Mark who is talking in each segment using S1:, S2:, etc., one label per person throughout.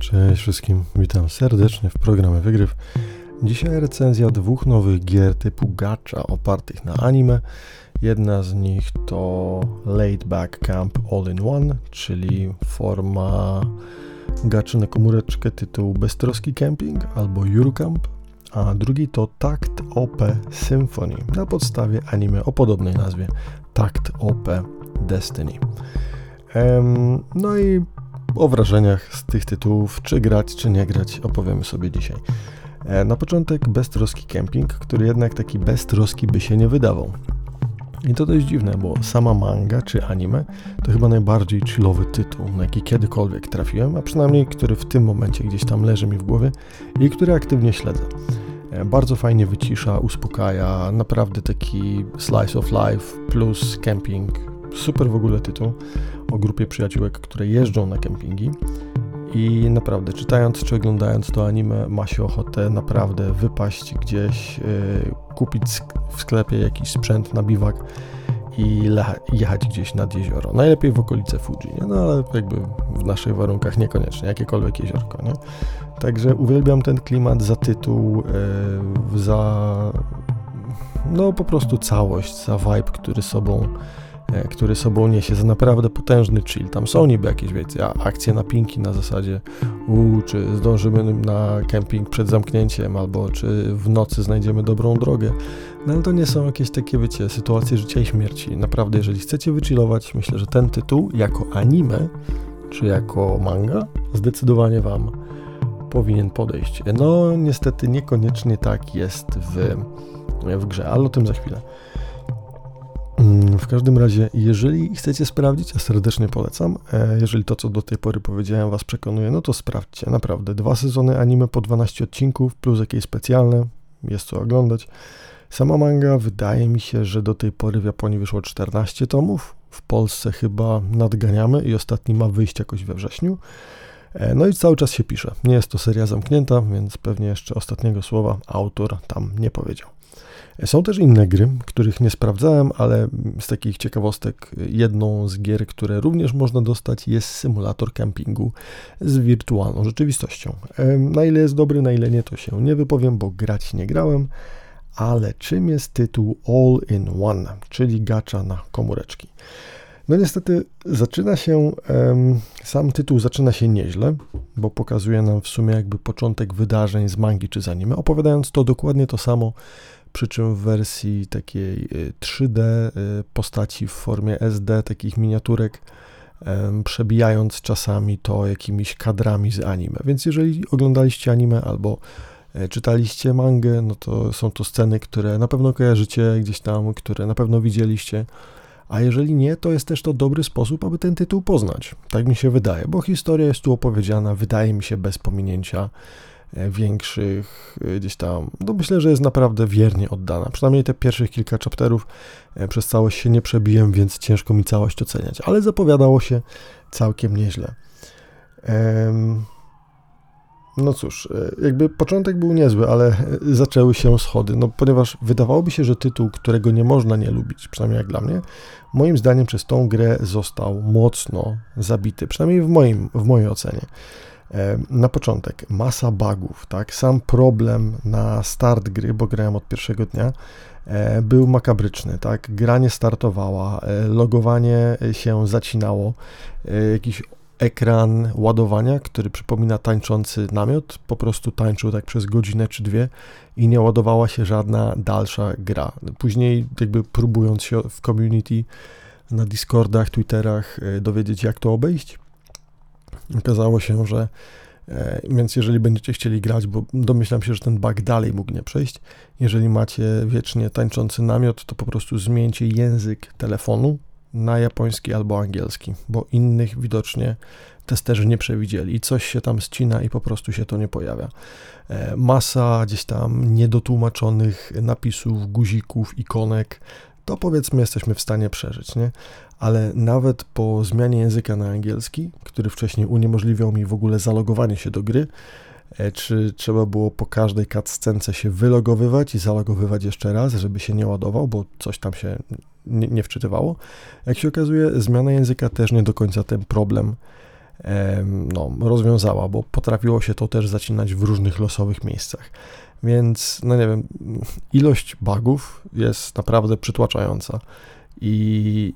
S1: Cześć wszystkim, witam serdecznie w programie Wygryw. Dzisiaj recenzja dwóch nowych gier typu gacha opartych na anime. Jedna z nich to Laid Back Camp All in One, czyli forma gacha na komóreczkę tytułu Beztroski Camping albo Eurocamp, a drugi to Takt OP Symphony na podstawie anime o podobnej nazwie Takt OP Destiny. No i o wrażeniach z tych tytułów, czy grać, czy nie grać, opowiemy sobie dzisiaj. E, na początek beztroski camping, który jednak taki beztroski by się nie wydawał. I to dość dziwne, bo sama manga czy anime to chyba najbardziej chillowy tytuł, na jaki kiedykolwiek trafiłem, a przynajmniej który w tym momencie gdzieś tam leży mi w głowie i który aktywnie śledzę. E, bardzo fajnie wycisza, uspokaja, naprawdę taki slice of life plus camping, super w ogóle tytuł o grupie przyjaciółek, które jeżdżą na kempingi. I naprawdę, czytając czy oglądając to anime, ma się ochotę naprawdę wypaść gdzieś, yy, kupić w sklepie jakiś sprzęt na biwak i jechać gdzieś nad jezioro. Najlepiej w okolice Fuji, nie? no ale jakby w naszych warunkach niekoniecznie, jakiekolwiek jeziorko. Nie? Także uwielbiam ten klimat za tytuł, yy, za no po prostu całość, za vibe, który sobą który sobą niesie za naprawdę potężny chill. Tam są niby jakieś, wiecie, akcje na pinki na zasadzie u, czy zdążymy na kemping przed zamknięciem, albo czy w nocy znajdziemy dobrą drogę. No ale to nie są jakieś takie, wiecie, sytuacje życia i śmierci. Naprawdę, jeżeli chcecie wychillować, myślę, że ten tytuł jako anime, czy jako manga, zdecydowanie Wam powinien podejść. No, niestety niekoniecznie tak jest w, w grze, ale o tym za chwilę. Mm, w każdym razie, jeżeli chcecie sprawdzić, ja serdecznie polecam. E, jeżeli to, co do tej pory powiedziałem, Was przekonuje, no to sprawdźcie. Naprawdę, dwa sezony anime po 12 odcinków, plus jakieś specjalne, jest co oglądać. Sama manga, wydaje mi się, że do tej pory w Japonii wyszło 14 tomów. W Polsce chyba nadganiamy i ostatni ma wyjść jakoś we wrześniu. E, no i cały czas się pisze. Nie jest to seria zamknięta, więc pewnie jeszcze ostatniego słowa autor tam nie powiedział. Są też inne gry, których nie sprawdzałem, ale z takich ciekawostek jedną z gier, które również można dostać jest symulator campingu z wirtualną rzeczywistością. Na ile jest dobry, na ile nie, to się nie wypowiem, bo grać nie grałem, ale czym jest tytuł All in One, czyli gacza na komóreczki? No niestety zaczyna się, sam tytuł zaczyna się nieźle, bo pokazuje nam w sumie jakby początek wydarzeń z mangi czy z anime, opowiadając to dokładnie to samo, przy czym w wersji takiej 3D y, y, postaci w formie SD, takich miniaturek, przebijając czasami to jakimiś kadrami z anime. Więc jeżeli oglądaliście anime albo e, czytaliście mangę, no to są to sceny, które na pewno kojarzycie gdzieś tam, które na pewno widzieliście. A jeżeli nie, to jest też to dobry sposób, aby ten tytuł poznać. Tak mi się wydaje, bo historia jest tu opowiedziana, wydaje mi się, bez pominięcia większych e, gdzieś tam, no myślę, że jest naprawdę wiernie oddana. Przynajmniej te pierwszych kilka chapterów e, przez całość się nie przebiłem, więc ciężko mi całość oceniać, ale zapowiadało się całkiem nieźle. No cóż, jakby początek był niezły, ale zaczęły się schody, no ponieważ wydawałoby się, że tytuł, którego nie można nie lubić, przynajmniej jak dla mnie, moim zdaniem przez tą grę został mocno zabity, przynajmniej w, moim, w mojej ocenie. E, na początek masa bugów, tak? Sam problem na start gry, bo grałem od pierwszego dnia, e, był makabryczny, tak? Gra nie startowała, e, logowanie się zacinało, jakiś ekran ładowania, który przypomina tańczący namiot, po prostu tańczył tak przez godzinę czy dwie i nie ładowała się żadna dalsza gra. Później jakby próbując się w community na Discordach, Twitterach dowiedzieć jak to obejść, Okazało się, że e, więc jeżeli będziecie chcieli grać, bo domyślam się, że ten bug dalej mógł nie przejść, jeżeli macie wiecznie tańczący namiot, to po prostu zmieńcie język telefonu na japoński albo angielski, bo innych widocznie testerzy nie przewidzieli i coś się tam ścina i po prostu się to nie pojawia. E, masa gdzieś tam niedotłumaczonych napisów, guzików, ikonek, to powiedzmy jesteśmy w stanie przeżyć, nie? Ale nawet po zmianie języka na angielski, który wcześniej uniemożliwiał mi w ogóle zalogowanie się do gry, e, czy trzeba było po każdej cutscence się wylogowywać i zalogowywać jeszcze raz, żeby się nie ładował, bo coś tam się nie, nie wczytywało. Jak się okazuje, zmiana języka też nie do końca ten problem no, rozwiązała, bo potrafiło się to też zacinać w różnych losowych miejscach. Więc, no nie wiem, ilość bugów jest naprawdę przytłaczająca i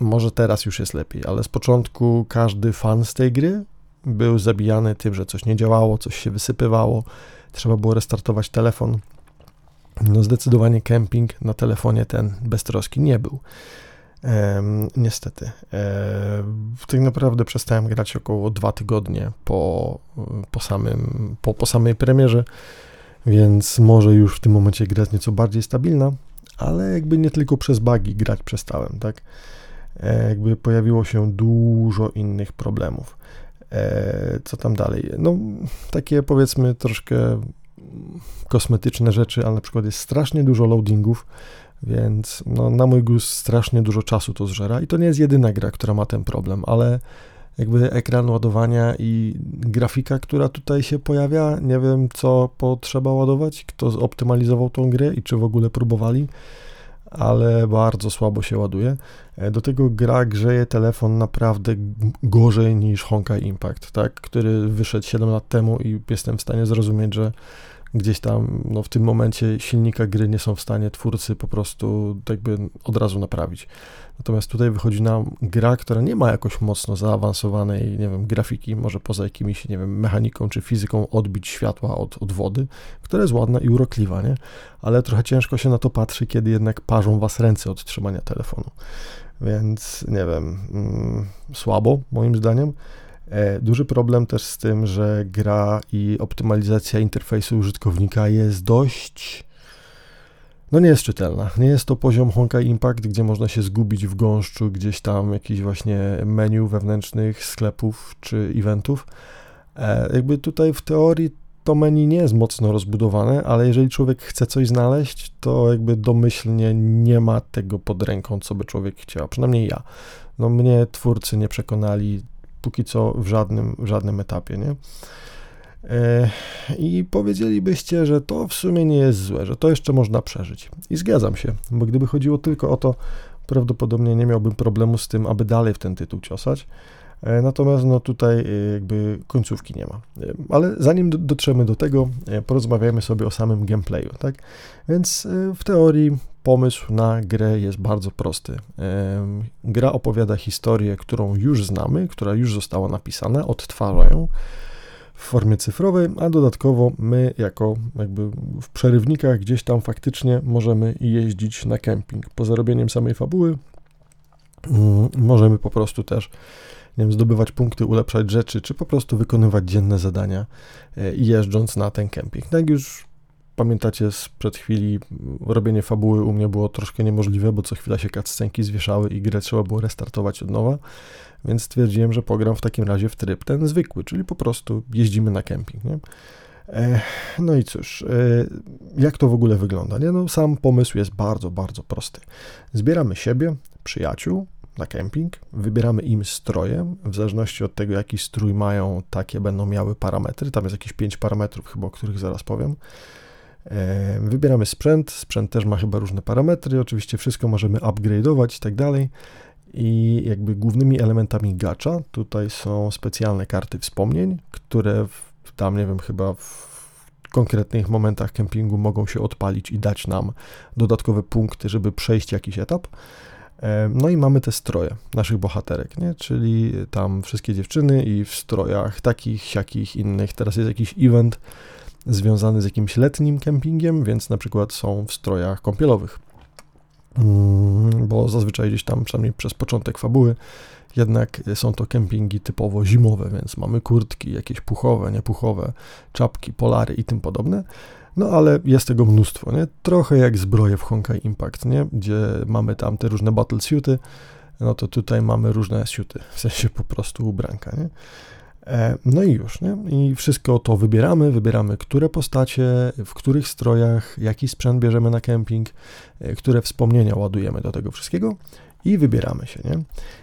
S1: może teraz już jest lepiej, ale z początku każdy fan z tej gry był zabijany tym, że coś nie działało, coś się wysypywało, trzeba było restartować telefon. No zdecydowanie kemping na telefonie ten beztroski nie był. Ehm, niestety. Ehm, tak naprawdę przestałem grać około dwa tygodnie po, po, samym, po, po samej premierze, więc może już w tym momencie gra jest nieco bardziej stabilna, ale jakby nie tylko przez bugi grać przestałem, tak? E, jakby pojawiło się dużo innych problemów. E, co tam dalej? No, takie powiedzmy troszkę kosmetyczne rzeczy, ale na przykład jest strasznie dużo loadingów, więc no, na mój gust strasznie dużo czasu to zżera i to nie jest jedyna gra, która ma ten problem, ale jakby ekran ładowania i grafika, która tutaj się pojawia, nie wiem co potrzeba ładować, kto zoptymalizował tą grę i czy w ogóle próbowali, ale bardzo słabo się ładuje. E, do tego gra grzeje telefon naprawdę gorzej niż Honkai Impact, tak, który wyszedł 7 lat temu i jestem w stanie zrozumieć, że gdzieś tam no, w tym momencie silnika gry nie są w stanie twórcy po prostu jakby od razu naprawić. Natomiast tutaj wychodzi nam gra, która nie ma jakoś mocno zaawansowanej, nie wiem, grafiki, może poza jakimiś, nie wiem, mechaniką czy fizyką odbić światła od, od wody, która jest ładna i urokliwa, nie? Ale trochę ciężko się na to patrzy, kiedy jednak parzą was ręce od trzymania telefonu. Więc nie wiem, mm, słabo moim zdaniem. E, duży problem też z tym, że gra i optymalizacja interfejsu użytkownika jest dość. No nie jest czytelna. Nie jest to poziom Honkai Impact, gdzie można się zgubić w gąszczu gdzieś tam jakichś właśnie menu wewnętrznych sklepów czy eventów. E, jakby tutaj w teorii to menu nie jest mocno rozbudowane, ale jeżeli człowiek chce coś znaleźć, to jakby domyślnie nie ma tego pod ręką, co by człowiek chciał. Przynajmniej ja. No mnie twórcy nie przekonali póki co w żadnym, w żadnym etapie, nie? E, I powiedzielibyście, że to w sumie nie jest złe, że to jeszcze można przeżyć. I zgadzam się, bo gdyby chodziło tylko o to, prawdopodobnie nie miałbym problemu z tym, aby dalej w ten tytuł ciosać. E, natomiast no tutaj e, jakby końcówki nie ma. Ale zanim dotrzemy do tego, porozmawiajmy sobie o samym gameplayu, tak? Więc w teorii Pomysł na grę jest bardzo prosty. Gra opowiada historię, którą już znamy, która już została napisana, odtwarza ją w formie cyfrowej, a dodatkowo my jako jakby w przerywnikach gdzieś tam faktycznie możemy jeździć na kemping. Po zarobieniem samej fabuły mm, możemy po prostu też nie wiem, zdobywać punkty, ulepszać rzeczy, czy po prostu wykonywać dzienne zadania e, jeżdżąc na ten kemping. Tak już pamiętacie sprzed chwili, robienie fabuły u mnie było troszkę niemożliwe, bo co chwila się cutscenki zwieszały i grę trzeba było restartować od nowa, więc stwierdziłem, że pogram w takim razie w tryb ten zwykły, czyli po prostu jeździmy na kemping, nie? No i cóż, e, jak to w ogóle wygląda? Nie? No, sam pomysł jest bardzo, bardzo prosty. Zbieramy siebie, przyjaciół na kemping, wybieramy im stroje, w zależności od tego, jaki strój mają, takie będą miały parametry. Tam jest jakieś 5 parametrów, chyba o których zaraz powiem. Wybieramy sprzęt, sprzęt też ma chyba różne parametry, oczywiście wszystko możemy upgrade'ować i tak dalej. I jakby głównymi elementami gacza tutaj są specjalne karty wspomnień, które w, tam, nie wiem, chyba w konkretnych momentach kempingu mogą się odpalić i dać nam dodatkowe punkty, żeby przejść jakiś etap. No i mamy te stroje naszych bohaterek, nie? czyli tam wszystkie dziewczyny i w strojach takich, siakich, innych. Teraz jest jakiś event, związany z jakimś letnim kempingiem, więc na przykład są w strojach kąpielowych. Mm, bo zazwyczaj gdzieś tam, przynajmniej przez początek fabuły, jednak są to kempingi typowo zimowe, więc mamy kurtki, jakieś puchowe, niepuchowe, czapki, polary i tym podobne. No ale jest tego mnóstwo, nie? Trochę jak zbroje w Honkai Impact, nie? Gdzie mamy tam te różne battle suity, no to tutaj mamy różne suity, w sensie po prostu ubranka, nie? E, no i już, nie? I wszystko to wybieramy, wybieramy, które postacie, w których strojach, jaki sprzęt bierzemy na kemping, e, które wspomnienia ładujemy do tego wszystkiego i wybieramy się, nie?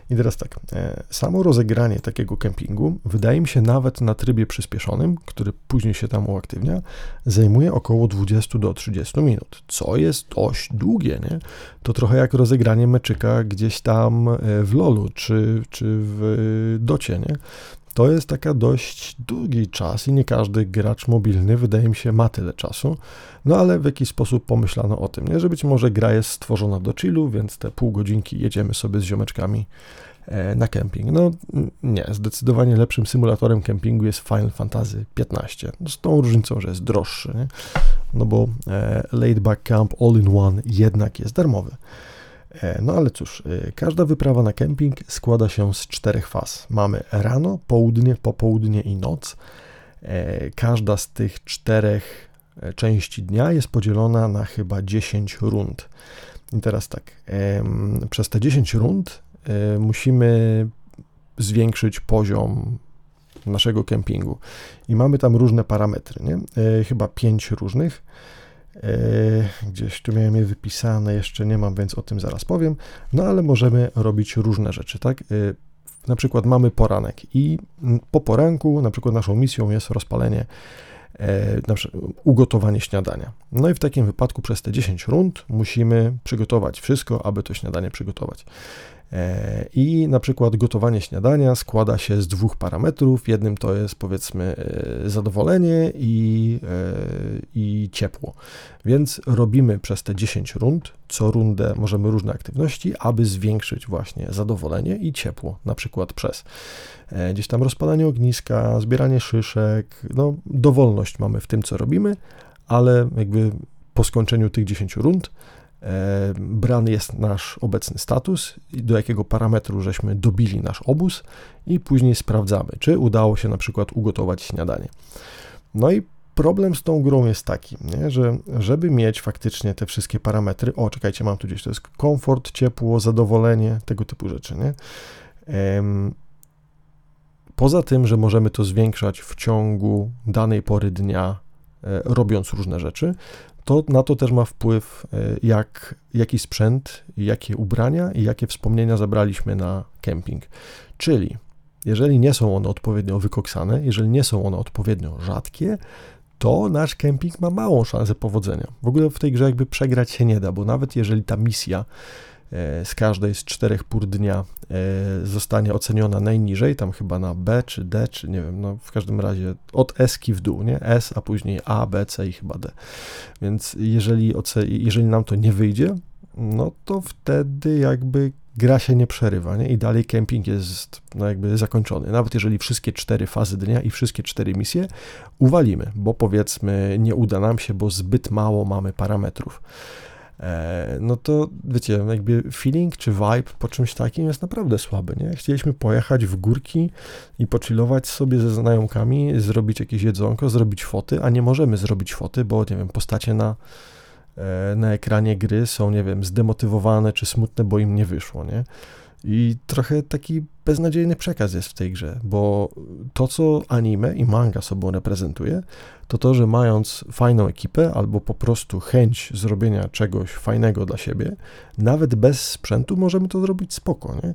S1: I teraz tak, e, samo rozegranie takiego kempingu, wydaje mi się nawet na trybie przyspieszonym, który później się tam uaktywnia, zajmuje około 20 do 30 minut, co jest dość długie, nie? To trochę jak rozegranie meczyka gdzieś tam w LoLu czy, czy w docie, nie? To jest taka dość długi czas i nie każdy gracz mobilny, wydaje mi się, ma tyle czasu. No ale w jakiś sposób pomyślano o tym, nie? że być może gra jest stworzona do chillu, więc te pół godzinki jedziemy sobie z ziomeczkami e, na kemping. No nie, zdecydowanie lepszym symulatorem kempingu jest Final Fantasy XV. No, z tą różnicą, że jest droższy, nie? no bo e, Laid Back Camp All-in-One jednak jest darmowy. E, no ale cóż, e, każda wyprawa na kemping składa się z czterech faz. Mamy rano, południe, popołudnie i noc. E, każda z tych czterech części dnia jest podzielona na chyba 10 rund. I teraz tak, przez te 10 rund musimy zwiększyć poziom naszego kempingu. I mamy tam różne parametry, nie? Chyba 5 różnych. E, gdzieś tu miałem je wypisane, jeszcze nie mam, więc o tym zaraz powiem. No ale możemy robić różne rzeczy, tak? E, na przykład mamy poranek i po poranku, na przykład naszą misją jest rozpalenie, e, ugotowanie śniadania. No i w takim wypadku przez te 10 rund musimy przygotować wszystko, aby to śniadanie przygotować. E, I na przykład gotowanie śniadania składa się z dwóch parametrów. Jednym to jest powiedzmy e, zadowolenie i, e, i ciepło. Więc robimy przez te 10 rund, co rundę możemy różne aktywności, aby zwiększyć właśnie zadowolenie i ciepło, na przykład przez gdzieś tam rozpalanie ogniska, zbieranie szyszek, no dowolność mamy w tym, co robimy, ale jakby po skończeniu tych 10 rund brany jest nasz obecny status, do jakiego parametru żeśmy dobili nasz obóz i później sprawdzamy, czy udało się na przykład ugotować śniadanie. No i problem z tą grą jest taki, nie, że żeby mieć faktycznie te wszystkie parametry, o czekajcie, mam tu gdzieś, to jest komfort, ciepło, zadowolenie, tego typu rzeczy, nie? Poza tym, że możemy to zwiększać w ciągu danej pory dnia, e, robiąc różne rzeczy, to na to też ma wpływ, e, jak, jaki sprzęt, jakie ubrania i jakie wspomnienia zabraliśmy na kemping. Czyli jeżeli nie są one odpowiednio wykoksane, jeżeli nie są one odpowiednio rzadkie, to nasz kemping ma małą szansę powodzenia. W ogóle w tej grze jakby przegrać się nie da, bo nawet jeżeli ta misja z każdej z czterech pór dnia e, zostanie oceniona najniżej, tam chyba na B czy D, czy nie wiem, no w każdym razie od S w dół, nie? S, a później A, B, C i chyba D. Więc jeżeli, jeżeli nam to nie wyjdzie, no to wtedy jakby gra się nie przerywa, nie? I dalej kemping jest no jakby zakończony. Nawet jeżeli wszystkie cztery fazy dnia i wszystkie cztery misje uwalimy, bo powiedzmy nie uda nam się, bo zbyt mało mamy parametrów. E, no to wiecie, jakby feeling czy vibe po czymś takim jest naprawdę słaby, nie? Chcieliśmy pojechać w górki i pochillować sobie ze znajomkami, zrobić jakieś jedzonko, zrobić foty, a nie możemy zrobić foty, bo nie wiem, postacie na, e, na ekranie gry są, nie wiem, zdemotywowane czy smutne, bo im nie wyszło, nie? I trochę taki beznadziejny przekaz jest w tej grze, bo to, co anime i manga sobą reprezentuje, to to, że mając fajną ekipę albo po prostu chęć zrobienia czegoś fajnego dla siebie, nawet bez sprzętu możemy to zrobić spoko, nie?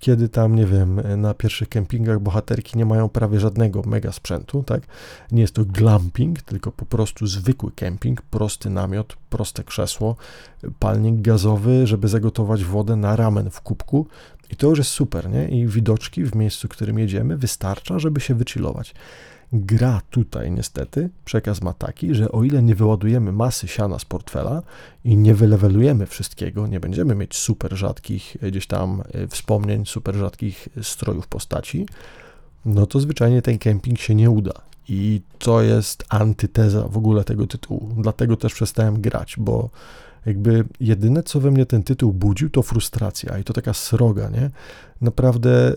S1: kiedy tam, nie wiem, na pierwszych kempingach bohaterki nie mają prawie żadnego mega sprzętu, tak? Nie jest to glamping, tylko po prostu zwykły kemping, prosty namiot, proste krzesło, palnik gazowy, żeby zagotować wodę na ramen w kubku i to już jest super, nie? I widoczki w miejscu, w którym jedziemy wystarcza, żeby się wychillować. Gra tutaj niestety, przekaz ma taki, że o ile nie wyładujemy masy siana z portfela i nie wylewelujemy wszystkiego, nie będziemy mieć super rzadkich gdzieś tam e, wspomnień, super rzadkich strojów postaci, no to zwyczajnie ten kemping się nie uda. I to jest antyteza w ogóle tego tytułu. Dlatego też przestałem grać, bo jakby jedyne, co we mnie ten tytuł budził, to frustracja i to taka sroga, nie? Naprawdę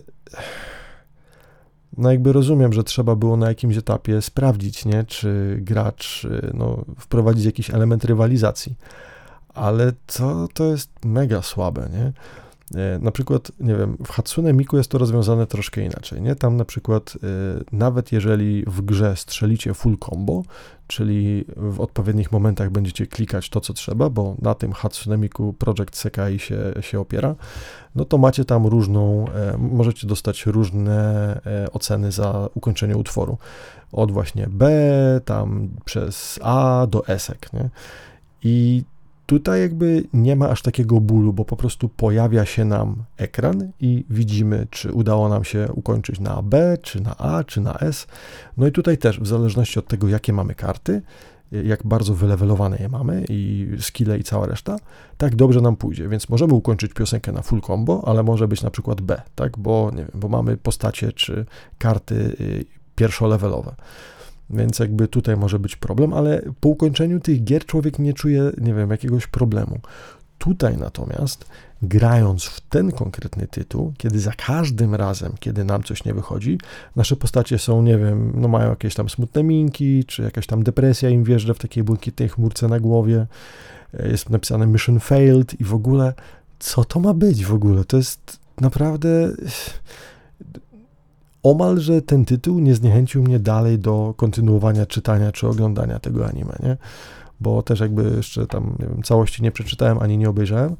S1: no jakby rozumiem, że trzeba było na jakimś etapie sprawdzić, nie, czy gracz, y, no, wprowadzić jakiś element rywalizacji, ale to, to jest mega słabe, nie? E, na przykład, nie wiem, w Hatsune Miku jest to rozwiązane troszkę inaczej, nie? Tam na przykład y, nawet jeżeli w grze strzelicie full combo, czyli w odpowiednich momentach będziecie klikać to, co trzeba, bo na tym Hatsune Miku Project Sekai się, się opiera, no to macie tam różną, e, możecie dostać różne e, oceny za ukończenie utworu. Od właśnie B, tam przez A do Esek, nie? I Tutaj jakby nie ma aż takiego bólu, bo po prostu pojawia się nam ekran i widzimy, czy udało nam się ukończyć na B, czy na A, czy na S. No i tutaj też, w zależności od tego, jakie mamy karty, jak bardzo wylewelowane je mamy i skille i cała reszta, tak dobrze nam pójdzie. Więc możemy ukończyć piosenkę na full combo, ale może być na przykład B, tak? Bo nie wiem, bo mamy postacie czy karty y, pierwszolevelowe. Więc jakby tutaj może być problem, ale po ukończeniu tych gier człowiek nie czuje, nie wiem, jakiegoś problemu. Tutaj natomiast, grając w ten konkretny tytuł, kiedy za każdym razem, kiedy nam coś nie wychodzi, nasze postacie są, nie wiem, no mają jakieś tam smutne minki, czy jakaś tam depresja im wjeżdża w takiej błękitnej chmurce na głowie, e, jest napisane mission failed i w ogóle, co to ma być w ogóle? To jest naprawdę omalże ten tytuł nie zniechęcił mnie dalej do kontynuowania czytania czy oglądania tego anime, nie? Bo też jakby jeszcze tam, nie wiem, całości nie przeczytałem ani nie obejrzałem,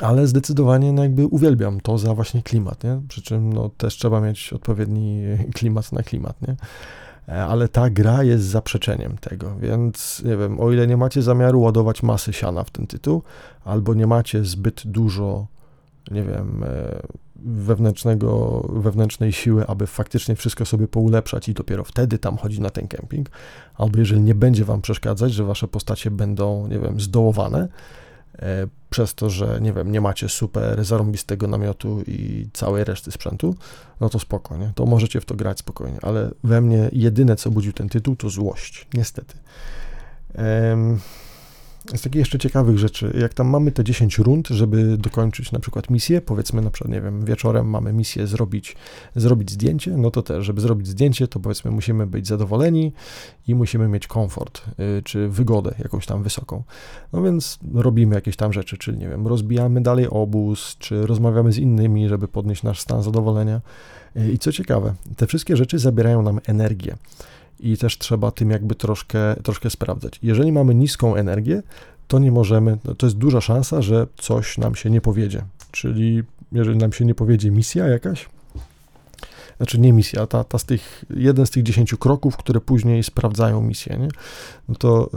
S1: ale zdecydowanie no jakby uwielbiam to za właśnie klimat, nie? Przy czym no też trzeba mieć odpowiedni klimat na klimat, nie? E, ale ta gra jest zaprzeczeniem tego, więc nie wiem, o ile nie macie zamiaru ładować masy siana w ten tytuł, albo nie macie zbyt dużo, nie wiem, e, wewnętrznego, wewnętrznej siły, aby faktycznie wszystko sobie poulepszać i dopiero wtedy tam chodzić na ten kemping, albo jeżeli nie będzie wam przeszkadzać, że wasze postacie będą, nie wiem, zdołowane, e, przez to, że nie wiem, nie macie super zarąbistego namiotu i całej reszty sprzętu, no to spokojnie, to możecie w to grać spokojnie, ale we mnie jedyne, co budził ten tytuł, to złość, niestety. Ehm, z takich jeszcze ciekawych rzeczy, jak tam mamy te 10 rund, żeby dokończyć na przykład misję, powiedzmy na przykład, nie wiem, wieczorem mamy misję zrobić, zrobić zdjęcie, no to też, żeby zrobić zdjęcie, to powiedzmy musimy być zadowoleni i musimy mieć komfort, yy, czy wygodę jakąś tam wysoką. No więc robimy jakieś tam rzeczy, czyli nie wiem, rozbijamy dalej obóz, czy rozmawiamy z innymi, żeby podnieść nasz stan zadowolenia. Yy, I co ciekawe, te wszystkie rzeczy zabierają nam energię i też trzeba tym jakby troszkę, troszkę sprawdzać. Jeżeli mamy niską energię, to nie możemy, no to jest duża szansa, że coś nam się nie powiedzie. Czyli jeżeli nam się nie powiedzie misja jakaś, znaczy nie misja, ta, ta z tych, jeden z tych dziesięciu kroków, które później sprawdzają misję, nie? no to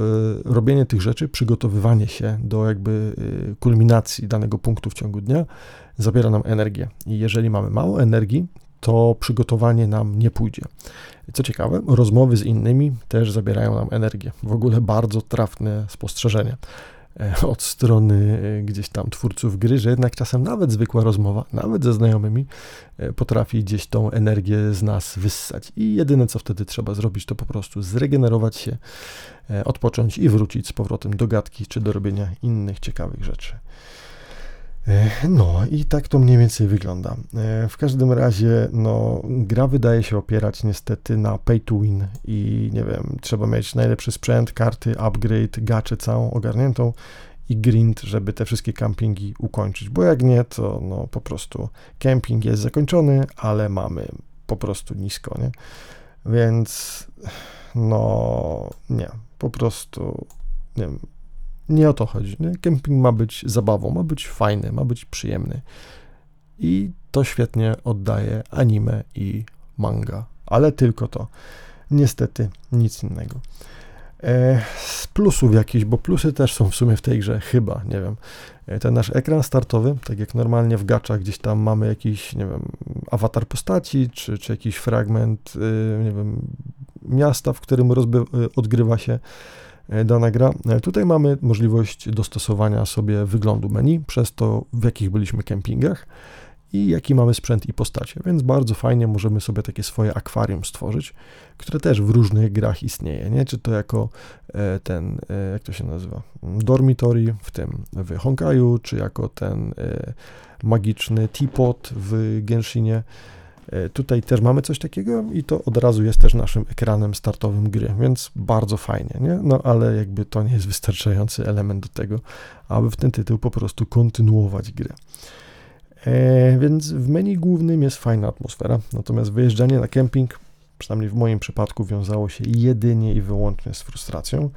S1: y, robienie tych rzeczy, przygotowywanie się do jakby y, kulminacji danego punktu w ciągu dnia zabiera nam energię. I jeżeli mamy mało energii, to przygotowanie nam nie pójdzie. Co ciekawe, rozmowy z innymi też zabierają nam energię. W ogóle bardzo trafne spostrzeżenie e, od strony e, gdzieś tam twórców gry, że jednak czasem nawet zwykła rozmowa, nawet ze znajomymi, e, potrafi gdzieś tą energię z nas wyssać. I jedyne co wtedy trzeba zrobić, to po prostu zregenerować się, odpocząć i wrócić z powrotem do gadki czy do robienia innych ciekawych rzeczy. E, no i tak to mniej więcej wygląda. E, w każdym razie, no, gra wydaje się opierać niestety na pay to win i nie wiem, trzeba mieć najlepszy sprzęt, karty, upgrade, gacze całą ogarniętą i grind, żeby te wszystkie campingi ukończyć, bo jak nie, to no po prostu camping jest zakończony, ale mamy po prostu nisko, nie? Więc no nie, po prostu nie wiem, nie o to chodzi. Nie? Kemping ma być zabawą, ma być fajny, ma być przyjemny. I to świetnie oddaje anime i manga, ale tylko to. Niestety nic innego. E, z plusów jakichś, bo plusy też są w sumie w tej grze, chyba, nie wiem. E, ten nasz ekran startowy, tak jak normalnie w gaczach gdzieś tam mamy jakiś, nie wiem, awatar postaci, czy, czy jakiś fragment, y, nie wiem, miasta, w którym rozby- y, odgrywa się dana gra. E, tutaj mamy możliwość dostosowania sobie wyglądu menu przez to, w jakich byliśmy kempingach i jaki mamy sprzęt i postacie, więc bardzo fajnie możemy sobie takie swoje akwarium stworzyć, które też w różnych grach istnieje, nie? Czy to jako e, ten, jak to się nazywa, dormitory w tym, w Honkaju, czy jako ten magiczny teapot w Genshinie, E, tutaj też mamy coś takiego i to od razu jest też naszym ekranem startowym gry, więc bardzo fajnie, nie? No ale jakby to nie jest wystarczający element do tego, aby w ten tytuł po prostu kontynuować grę. E, więc w menu głównym jest fajna atmosfera, natomiast wyjeżdżanie na kemping, przynajmniej w moim przypadku, wiązało się jedynie i wyłącznie z frustracją.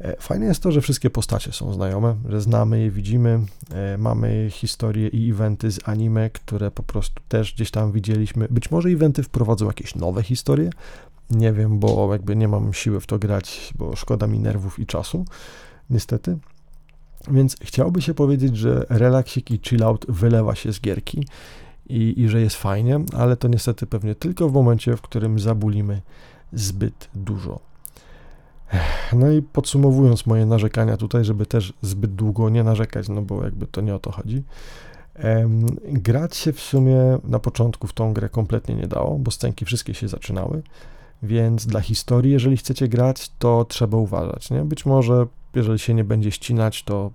S1: E, fajne jest to, że wszystkie postacie są znajome, że znamy je, widzimy. E, mamy historie i eventy z anime, które po prostu też gdzieś tam widzieliśmy. Być może eventy wprowadzą jakieś nowe historie. Nie wiem, bo jakby nie mam siły w to grać, bo szkoda mi nerwów i czasu, niestety. Więc chciałoby się powiedzieć, że relaksik i chillout wylewa się z gierki i, i że jest fajnie, ale to niestety pewnie tylko w momencie, w którym zabulimy zbyt dużo. No i podsumowując moje narzekania tutaj, żeby też zbyt długo nie narzekać, no bo jakby to nie o to chodzi. grać się w sumie na początku w tą grę kompletnie nie dało, bo scenki wszystkie się zaczynały, więc dla historii, jeżeli chcecie grać, to trzeba uważać, nie? Być może, jeżeli się nie będzie ścinać, to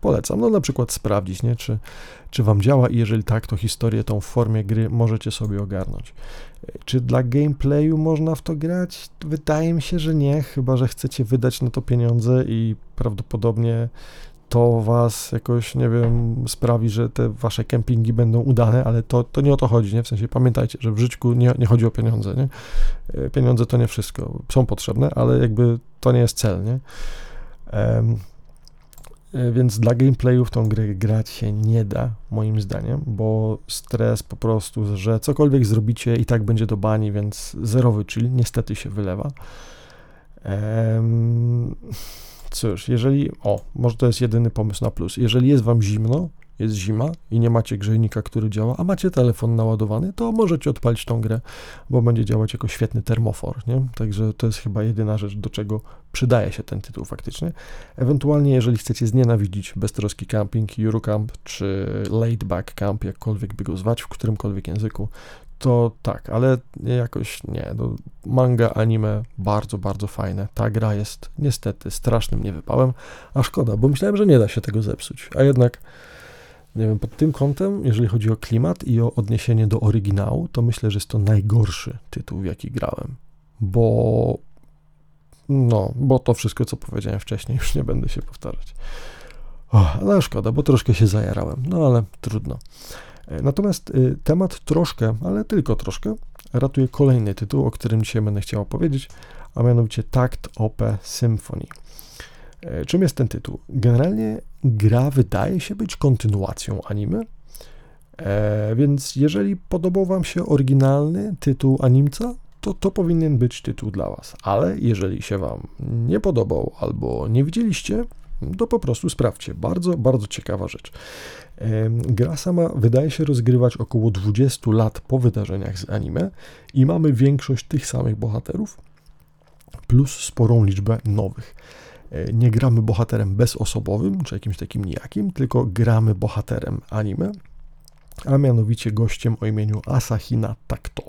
S1: polecam, no na przykład sprawdzić, nie? Czy, czy wam działa i jeżeli tak, to historię tą w formie gry możecie sobie ogarnąć. Czy dla gameplayu można w to grać? Wydaje mi się, że nie, chyba że chcecie wydać na to pieniądze i prawdopodobnie to was jakoś, nie wiem, sprawi, że te wasze kempingi będą udane, ale to, to nie o to chodzi, nie? W sensie pamiętajcie, że w życiu nie, nie chodzi o pieniądze, nie? Pieniądze to nie wszystko. Są potrzebne, ale jakby to nie jest cel, nie? Um, więc dla gameplayu w tą grę grać się nie da, moim zdaniem, bo stres po prostu, że cokolwiek zrobicie i tak będzie do bani, więc zerowy chill niestety się wylewa. Ehm, cóż, jeżeli, o, może to jest jedyny pomysł na plus, jeżeli jest wam zimno, jest zima i nie macie grzejnika, który działa, a macie telefon naładowany, to możecie odpalić tą grę, bo będzie działać jako świetny termofor, nie? Także to jest chyba jedyna rzecz, do czego przydaje się ten tytuł faktycznie. Ewentualnie, jeżeli chcecie znienawidzić beztroski camping, Eurocamp czy laid back camp, jakkolwiek by go zwać, w którymkolwiek języku, to tak, ale jakoś nie. No, manga, anime bardzo, bardzo fajne. Ta gra jest niestety strasznym niewypałem, a szkoda, bo myślałem, że nie da się tego zepsuć, a jednak nie wiem, pod tym kątem, jeżeli chodzi o klimat i o odniesienie do oryginału, to myślę, że jest to najgorszy tytuł, w jaki grałem. Bo. No, bo to wszystko, co powiedziałem wcześniej, już nie będę się powtarzać. O, ale szkoda, bo troszkę się zajarałem, no ale trudno. E, natomiast y, temat troszkę, ale tylko troszkę, ratuje kolejny tytuł, o którym dzisiaj będę chciał opowiedzieć, a mianowicie Takt OP Symphony. E, czym jest ten tytuł? Generalnie gra wydaje się być kontynuacją anime, e, więc jeżeli podobał Wam się oryginalny tytuł animca, to to powinien być tytuł dla Was. Ale jeżeli się Wam nie podobał albo nie widzieliście, to po prostu sprawdźcie. Bardzo, bardzo ciekawa rzecz. E, gra sama wydaje się rozgrywać około 20 lat po wydarzeniach z anime i mamy większość tych samych bohaterów, plus sporą liczbę nowych. E, nie gramy bohaterem bezosobowym, czy jakimś takim nijakim, tylko gramy bohaterem anime, a mianowicie gościem o imieniu Asahina Takto.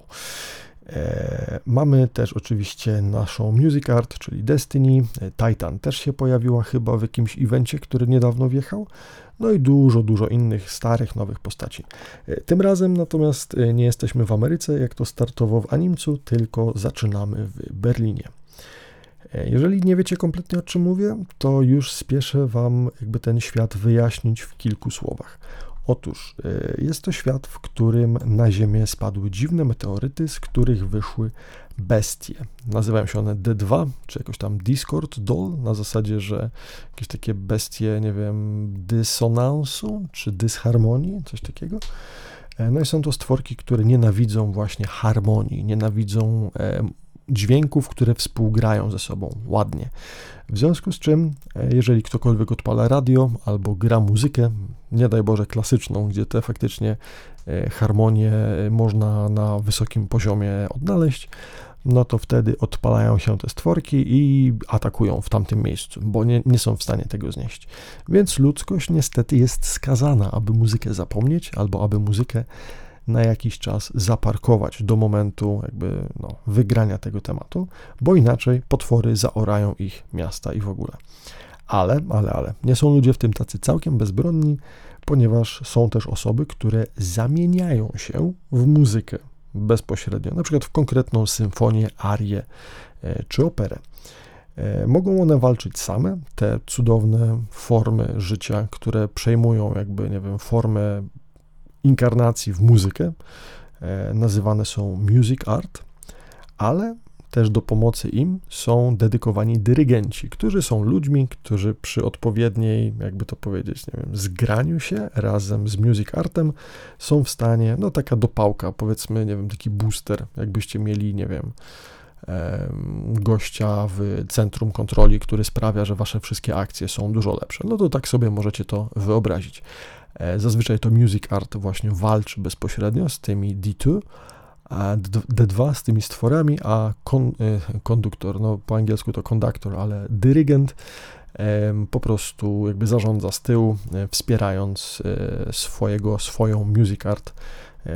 S1: E, mamy też oczywiście naszą music art, czyli Destiny. E, Titan też się pojawiła chyba w jakimś evencie, który niedawno wjechał. No i dużo, dużo innych starych, nowych postaci. Tym razem natomiast nie jesteśmy w Ameryce, jak to startowo w Animcu, tylko zaczynamy w Berlinie. E, jeżeli nie wiecie kompletnie o czym mówię, to już spieszę Wam jakby ten świat wyjaśnić w kilku słowach. Otóż e, jest to świat, w którym na Ziemię spadły dziwne meteoryty, z których wyszły bestie. Nazywają się one D2, czy jakoś tam Discord Doll, na zasadzie, że jakieś takie bestie, nie wiem, dysonansu, czy dysharmonii, coś takiego. E, no i są to stworki, które nienawidzą właśnie harmonii, nienawidzą dźwięków, które współgrają ze sobą ładnie. W związku z czym, e, jeżeli ktokolwiek odpala radio albo gra muzykę, nie daj Boże klasyczną, gdzie te faktycznie e, harmonie e, można na wysokim poziomie odnaleźć, no to wtedy odpalają się te stworki i atakują w tamtym miejscu, bo nie, nie są w stanie tego znieść. Więc ludzkość niestety jest skazana, aby muzykę zapomnieć albo aby muzykę na jakiś czas zaparkować do momentu jakby no, wygrania tego tematu, bo inaczej potwory zaorają ich miasta i w ogóle. Ale, ale, ale, nie są ludzie w tym tacy całkiem bezbronni, ponieważ są też osoby, które zamieniają się w muzykę bezpośrednio, na przykład w konkretną symfonię, arię e, czy operę. E, mogą one walczyć same, te cudowne formy życia, które przejmują jakby, nie wiem, formę inkarnacji w muzykę, e, nazywane są music art, ale też do pomocy im są dedykowani dyrygenci, którzy są ludźmi, którzy przy odpowiedniej, jakby to powiedzieć, nie wiem, zgraniu się razem z music artem są w stanie, no taka dopałka, powiedzmy, nie wiem, taki booster, jakbyście mieli, nie wiem, gościa w centrum kontroli, który sprawia, że wasze wszystkie akcje są dużo lepsze. No to tak sobie możecie to wyobrazić. E, zazwyczaj to Music Art właśnie walczy bezpośrednio z tymi D2, a D2 z tymi stworami, a kon, e, konduktor, no po angielsku to konduktor, ale dyrygent po prostu jakby zarządza z tyłu, e, wspierając swojego, swoją Music Art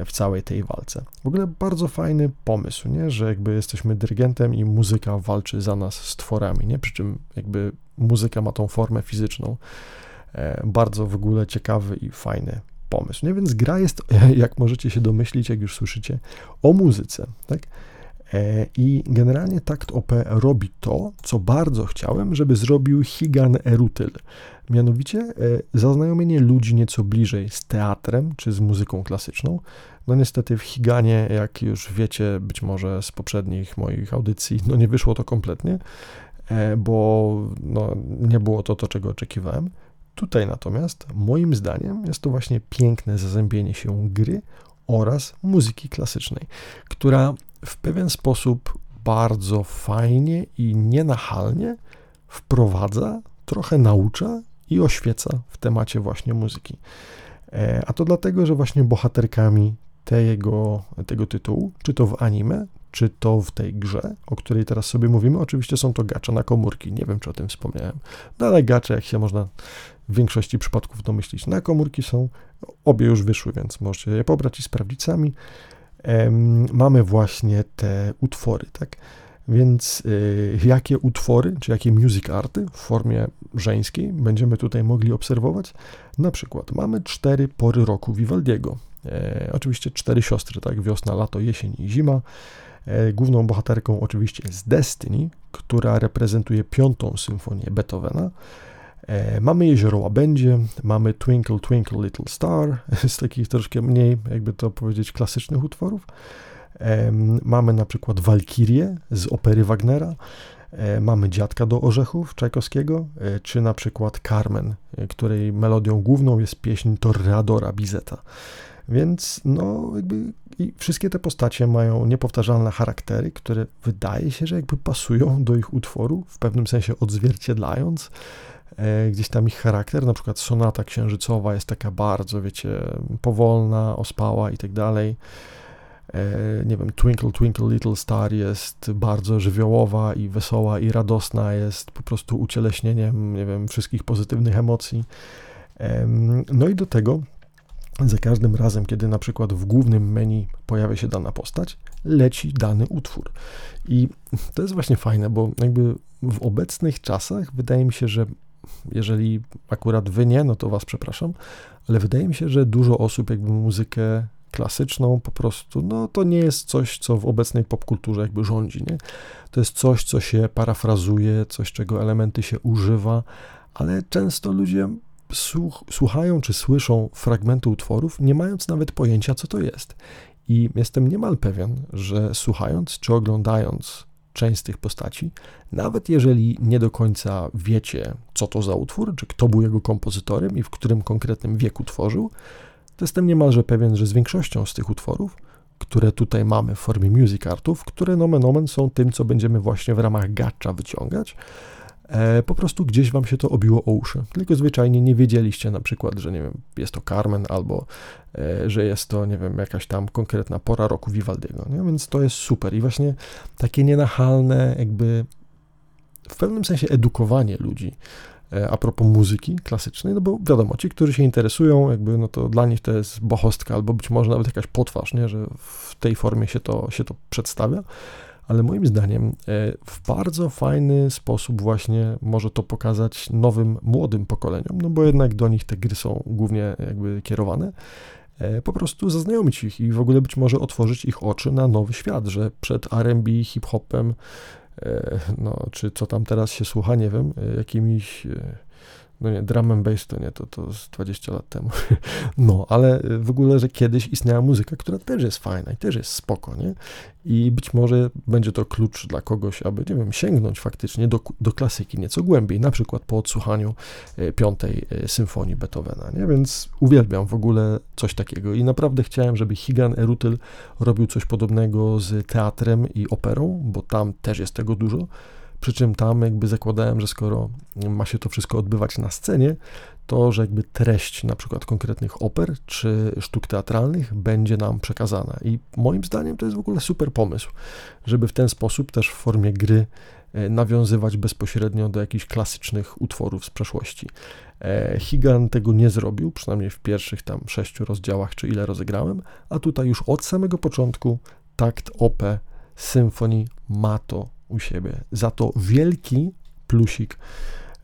S1: w całej tej walce. W ogóle bardzo fajny pomysł, nie? że jakby jesteśmy dyrygentem i muzyka walczy za nas z tworami, nie? przy czym jakby muzyka ma tą formę fizyczną. E, bardzo w ogóle ciekawy i fajny pomysł. Nie? Więc gra jest, jak możecie się domyślić, jak już słyszycie, o muzyce. Tak? E, I generalnie Takt OP robi to, co bardzo chciałem, żeby zrobił Higan Erutyl. Mianowicie e, zaznajomienie ludzi nieco bliżej z teatrem czy z muzyką klasyczną. No niestety w Higanie, jak już wiecie, być może z poprzednich moich audycji, no nie wyszło to kompletnie, bo no, nie było to to, czego oczekiwałem. Tutaj natomiast, moim zdaniem, jest to właśnie piękne zazębienie się gry oraz muzyki klasycznej, która w pewien sposób bardzo fajnie i nienachalnie wprowadza, trochę naucza i oświeca w temacie właśnie muzyki. E, a to dlatego, że właśnie bohaterkami tego, tego tytułu, czy to w anime, czy to w tej grze, o której teraz sobie mówimy, oczywiście są to gacze na komórki, nie wiem, czy o tym wspomniałem, no ale gacze, jak się można w większości przypadków domyślić, na komórki są, obie już wyszły, więc możecie je pobrać i sprawdzić sami. Mamy właśnie te utwory, tak? Więc y, jakie utwory, czy jakie music arty w formie żeńskiej będziemy tutaj mogli obserwować? Na przykład mamy cztery pory roku Vivaldiego. E, oczywiście cztery siostry, tak? Wiosna, lato, jesień i zima. E, główną bohaterką oczywiście jest Destiny, która reprezentuje piątą symfonię Beethovena. E, mamy Jezioro Łabędzie, mamy Twinkle Twinkle Little Star, z takich troszkę mniej, jakby to powiedzieć, klasycznych utworów. Mamy na przykład Walkirię z opery Wagnera, e, mamy Dziadka do Orzechów Czajkowskiego, czy na przykład Carmen, której melodią główną jest pieśń Torreadora Bizeta. Więc no, jakby wszystkie te postacie mają niepowtarzalne charaktery, które wydaje się, że jakby pasują do ich utworu, w pewnym sensie odzwierciedlając e, gdzieś tam ich charakter. Na przykład sonata księżycowa jest taka bardzo, wiecie, powolna, ospała i tak dalej. E, nie wiem, Twinkle Twinkle Little Star jest bardzo żywiołowa i wesoła i radosna, jest po prostu ucieleśnieniem, nie wiem, wszystkich pozytywnych emocji. No i do tego za każdym razem, kiedy na przykład w głównym menu pojawia się dana postać, leci dany utwór. I to jest właśnie fajne, bo jakby w obecnych czasach wydaje mi się, że jeżeli akurat wy nie, no to was przepraszam, ale wydaje mi się, że dużo osób jakby muzykę klasyczną po prostu, no to nie jest coś, co w obecnej popkulturze jakby rządzi, nie? To jest coś, co się parafrazuje, coś, czego elementy się używa, ale często ludzie słuchają czy słyszą fragmentu utworów, nie mając nawet pojęcia, co to jest. I jestem niemal pewien, że słuchając czy oglądając część z tych postaci, nawet jeżeli nie do końca wiecie, co to za utwór, czy kto był jego kompozytorem i w którym konkretnym wieku tworzył, to jestem niemalże pewien, że z większością z tych utworów, które tutaj mamy w formie music artów, które nomen omen są tym, co będziemy właśnie w ramach gacza wyciągać, po prostu gdzieś wam się to obiło o uszy. Tylko zwyczajnie nie wiedzieliście na przykład, że nie wiem, jest to Carmen albo e, że jest to, nie wiem, jakaś tam konkretna pora roku Vivaldiego, nie? więc to jest super i właśnie takie nienachalne jakby w pewnym sensie edukowanie ludzi e, a propos muzyki klasycznej, no bo wiadomo, ci, którzy się interesują, jakby, no to dla nich to jest bohostka albo być może nawet jakaś potwarz, nie, że w tej formie się to, się to przedstawia, ale moim zdaniem e, w bardzo fajny sposób właśnie może to pokazać nowym, młodym pokoleniom, no bo jednak do nich te gry są głównie jakby kierowane, e, po prostu zaznajomić ich i w ogóle być może otworzyć ich oczy na nowy świat, że przed R&B, hip-hopem, e, no, czy co tam teraz się słucha, nie wiem, jakimiś no nie, drum and bass to nie, to, to z 20 lat temu. No, ale w ogóle, że kiedyś istniała muzyka, która też jest fajna i też jest spoko, nie? I być może będzie to klucz dla kogoś, aby, nie wiem, sięgnąć faktycznie do, do klasyki nieco głębiej, na przykład po odsłuchaniu e, piątej e, symfonii Beethovena, nie? Więc uwielbiam w ogóle coś takiego i naprawdę chciałem, żeby Higan Erutyl robił coś podobnego z teatrem i operą, bo tam też jest tego dużo. Przy czym tam jakby zakładałem, że skoro ma się to wszystko odbywać na scenie, to że jakby treść na przykład konkretnych oper czy sztuk teatralnych będzie nam przekazana. I moim zdaniem to jest w ogóle super pomysł, żeby w ten sposób też w formie gry e, nawiązywać bezpośrednio do jakichś klasycznych utworów z przeszłości. E, Higan tego nie zrobił, przynajmniej w pierwszych tam sześciu rozdziałach, czy ile rozegrałem, a tutaj już od samego początku takt OP Symphony ma to u siebie. Za to wielki plusik